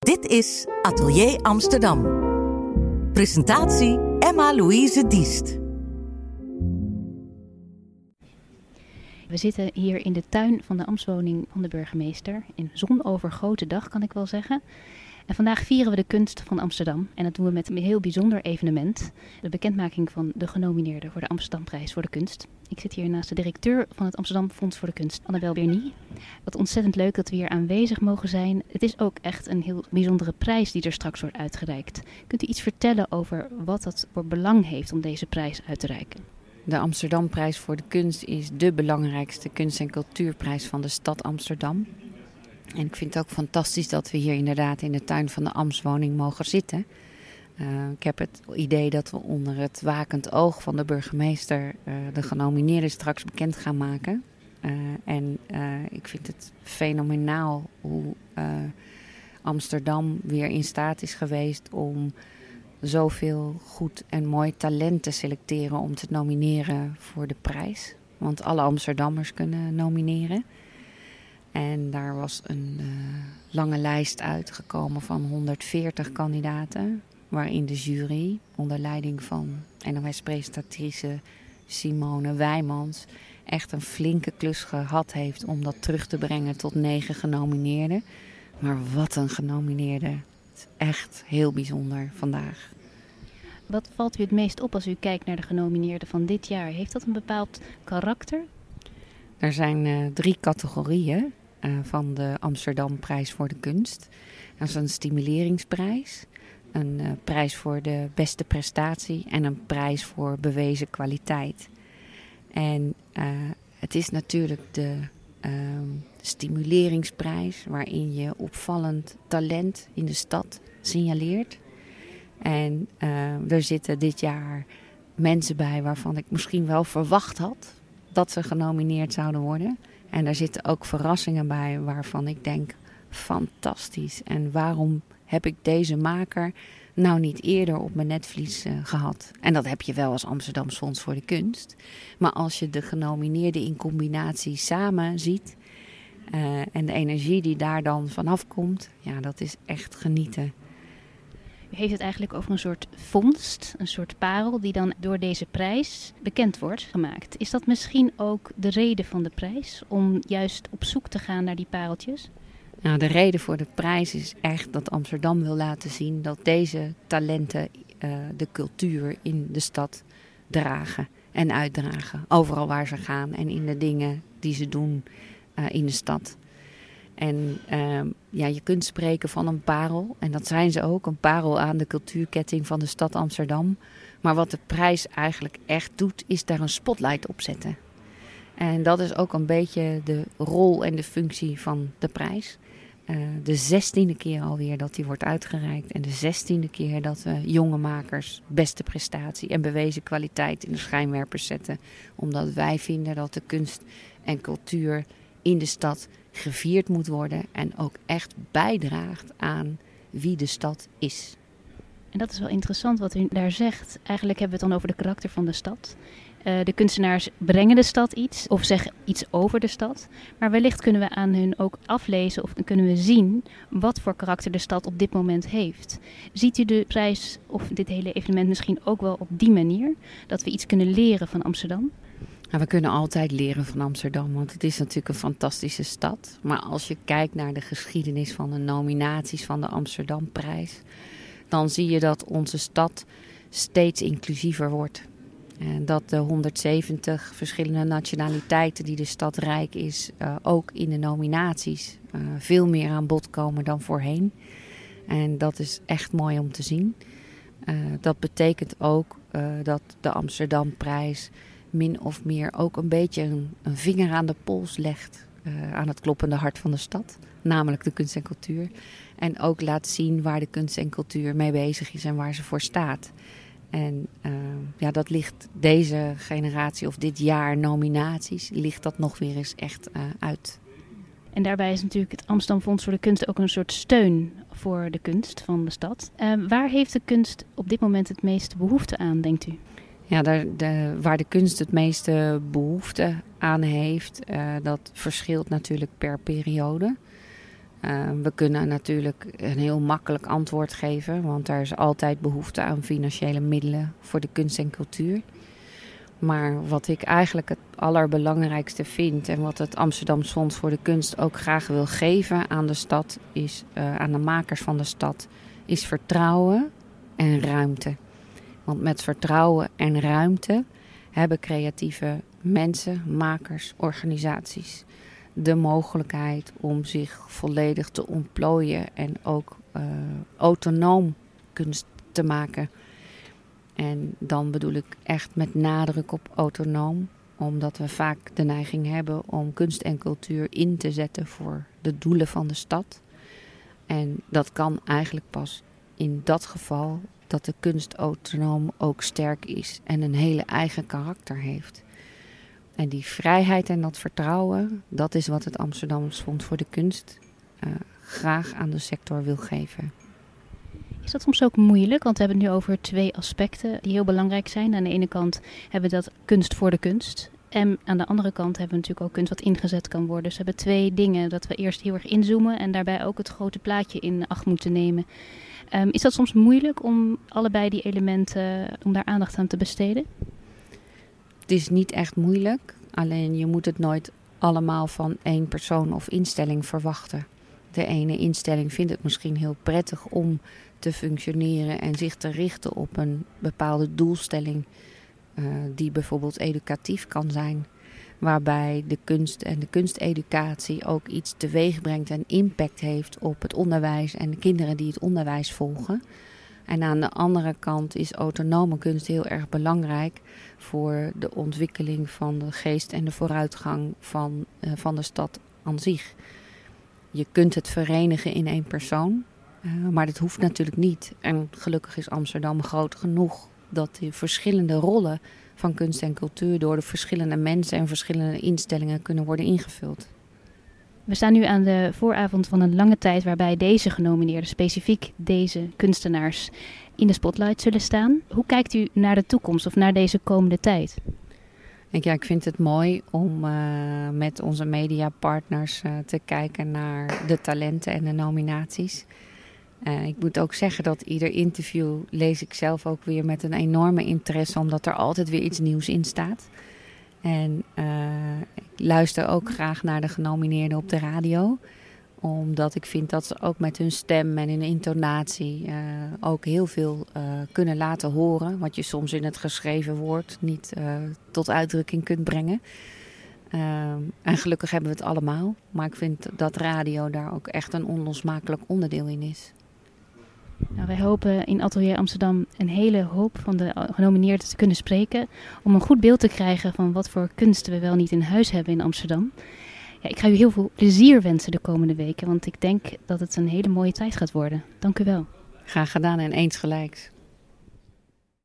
Dit is Atelier Amsterdam. Presentatie Emma-Louise Diest. We zitten hier in de tuin van de ambtswoning van de burgemeester. In zonovergoten dag kan ik wel zeggen. En vandaag vieren we de kunst van Amsterdam. En dat doen we met een heel bijzonder evenement. De bekendmaking van de genomineerden voor de Amsterdamprijs voor de kunst. Ik zit hier naast de directeur van het Amsterdam Fonds voor de Kunst, Annabel Bernie. Wat ontzettend leuk dat we hier aanwezig mogen zijn. Het is ook echt een heel bijzondere prijs die er straks wordt uitgereikt. Kunt u iets vertellen over wat dat voor belang heeft om deze prijs uit te reiken? De Amsterdamprijs voor de kunst is de belangrijkste kunst- en cultuurprijs van de stad Amsterdam. En ik vind het ook fantastisch dat we hier inderdaad in de tuin van de Amstwoning mogen zitten. Uh, ik heb het idee dat we onder het wakend oog van de burgemeester uh, de genomineerden straks bekend gaan maken. Uh, en ik vind het fenomenaal hoe Amsterdam weer in staat is geweest om zoveel goed en mooi talent te selecteren om te nomineren voor de prijs. Want alle Amsterdammers kunnen nomineren. En daar was een uh, lange lijst uitgekomen van 140 kandidaten. Waarin de jury, onder leiding van NOS-presentatrice Simone Wijmans, echt een flinke klus gehad heeft om dat terug te brengen tot negen genomineerden. Maar wat een genomineerde. Het is echt heel bijzonder vandaag. Wat valt u het meest op als u kijkt naar de genomineerden van dit jaar? Heeft dat een bepaald karakter? Er zijn uh, drie categorieën uh, van de Amsterdam Prijs voor de Kunst. Dat is een stimuleringsprijs, een uh, prijs voor de beste prestatie en een prijs voor bewezen kwaliteit. En uh, het is natuurlijk de stimuleringsprijs waarin je opvallend talent in de stad signaleert. En er zitten dit jaar mensen bij waarvan ik misschien wel verwacht had dat ze genomineerd zouden worden. En daar zitten ook verrassingen bij waarvan ik denk: fantastisch. En waarom heb ik deze maker nou niet eerder op mijn netvlies uh, gehad? En dat heb je wel als Amsterdam Fonds voor de Kunst. Maar als je de genomineerden in combinatie samen ziet. Uh, en de energie die daar dan vanaf komt, ja, dat is echt genieten. Heeft het eigenlijk over een soort vondst, een soort parel die dan door deze prijs bekend wordt gemaakt. Is dat misschien ook de reden van de prijs om juist op zoek te gaan naar die pareltjes? Nou, de reden voor de prijs is echt dat Amsterdam wil laten zien dat deze talenten uh, de cultuur in de stad dragen en uitdragen. Overal waar ze gaan en in de dingen die ze doen uh, in de stad. En uh, ja, je kunt spreken van een parel. En dat zijn ze ook. Een parel aan de cultuurketting van de stad Amsterdam. Maar wat de prijs eigenlijk echt doet, is daar een spotlight op zetten. En dat is ook een beetje de rol en de functie van de prijs. Uh, de zestiende keer alweer dat die wordt uitgereikt. En de zestiende keer dat we jonge makers beste prestatie en bewezen kwaliteit in de schijnwerpers zetten. Omdat wij vinden dat de kunst en cultuur in de stad gevierd moet worden en ook echt bijdraagt aan wie de stad is. En dat is wel interessant wat u daar zegt. Eigenlijk hebben we het dan over de karakter van de stad. Uh, de kunstenaars brengen de stad iets of zeggen iets over de stad. Maar wellicht kunnen we aan hun ook aflezen of kunnen we zien wat voor karakter de stad op dit moment heeft. Ziet u de prijs of dit hele evenement misschien ook wel op die manier? Dat we iets kunnen leren van Amsterdam? We kunnen altijd leren van Amsterdam, want het is natuurlijk een fantastische stad. Maar als je kijkt naar de geschiedenis van de nominaties van de Amsterdamprijs, dan zie je dat onze stad steeds inclusiever wordt. En dat de 170 verschillende nationaliteiten die de stad rijk is, uh, ook in de nominaties uh, veel meer aan bod komen dan voorheen. En dat is echt mooi om te zien. Uh, dat betekent ook dat de Amsterdamprijs min of meer ook een beetje een, vinger aan de pols legt uh, aan het kloppende hart van de stad, namelijk de kunst en cultuur. En ook laat zien waar de kunst en cultuur mee bezig is en waar ze voor staat. En uh, ja, dat ligt deze generatie of dit jaar nominaties, ligt dat nog weer eens echt uh, uit. En daarbij is natuurlijk het Amsterdam Fonds voor de Kunst ook een soort steun voor de kunst van de stad. waar heeft de kunst op dit moment het meeste behoefte aan, denkt u? Ja, daar, de, waar de kunst het meeste behoefte aan heeft, uh, dat verschilt natuurlijk per periode. Uh, we kunnen natuurlijk een heel makkelijk antwoord geven, want er is altijd behoefte aan financiële middelen voor de kunst en cultuur. Maar wat ik eigenlijk het allerbelangrijkste vind en wat het Amsterdams Fonds voor de Kunst ook graag wil geven aan de stad, is uh, aan de makers van de stad, is vertrouwen en ruimte. Want met vertrouwen en ruimte hebben creatieve mensen, makers, organisaties de mogelijkheid om zich volledig te ontplooien en ook uh, autonoom kunst te maken. En dan bedoel ik echt met nadruk op autonoom, omdat we vaak de neiging hebben om kunst en cultuur in te zetten voor de doelen van de stad. En dat kan eigenlijk pas in dat geval dat de kunst autonoom ook sterk is en een hele eigen karakter heeft. En die vrijheid en dat vertrouwen, dat is wat het Amsterdamse Fonds voor de Kunst uh, graag aan de sector wil geven. Is dat soms ook moeilijk? Want we hebben het nu over twee aspecten die heel belangrijk zijn. Aan de ene kant hebben we dat kunst voor de kunst. En aan de andere kant hebben we natuurlijk ook kunst wat ingezet kan worden. Dus we hebben twee dingen dat we eerst heel erg inzoomen en daarbij ook het grote plaatje in acht moeten nemen. Um, is dat soms moeilijk om allebei die elementen, om daar aandacht aan te besteden? Het is niet echt moeilijk, alleen je moet het nooit allemaal van één persoon of instelling verwachten. De ene instelling vindt het misschien heel prettig om te functioneren en zich te richten op een bepaalde doelstelling, die bijvoorbeeld educatief kan zijn. Waarbij de kunst en de kunsteducatie ook iets teweeg brengt en impact heeft op het onderwijs en de kinderen die het onderwijs volgen. En aan de andere kant is autonome kunst heel erg belangrijk voor de ontwikkeling van de geest en de vooruitgang van, uh, van de stad aan zich. Je kunt het verenigen in één persoon, uh, maar dat hoeft natuurlijk niet. En gelukkig is Amsterdam groot genoeg dat die verschillende rollen van kunst en cultuur door de verschillende mensen en verschillende instellingen kunnen worden ingevuld. We staan nu aan de vooravond van een lange tijd waarbij deze genomineerden, specifiek deze kunstenaars, in de spotlight zullen staan. Hoe kijkt u naar de toekomst of naar deze komende tijd? Ik, ja, ik vind het mooi om uh, met onze mediapartners uh, te kijken naar de talenten en de nominaties. Uh, ik moet ook zeggen dat ieder interview lees ik zelf ook weer met een enorme interesse, omdat er altijd weer iets nieuws in staat. En uh, ik luister ook graag naar de genomineerden op de radio. Omdat ik vind dat ze ook met hun stem en hun intonatie uh, ook heel veel kunnen laten horen. Wat je soms in het geschreven woord niet tot uitdrukking kunt brengen. en gelukkig hebben we het allemaal. Maar ik vind dat radio daar ook echt een onlosmakelijk onderdeel in is. Nou, wij hopen in Atelier Amsterdam een hele hoop van de genomineerden te kunnen spreken. Om een goed beeld te krijgen van wat voor kunsten we wel niet in huis hebben in Amsterdam. Ja, ik ga u heel veel plezier wensen de komende weken, want ik denk dat het een hele mooie tijd gaat worden. Dank u wel. Graag gedaan en eens gelijks.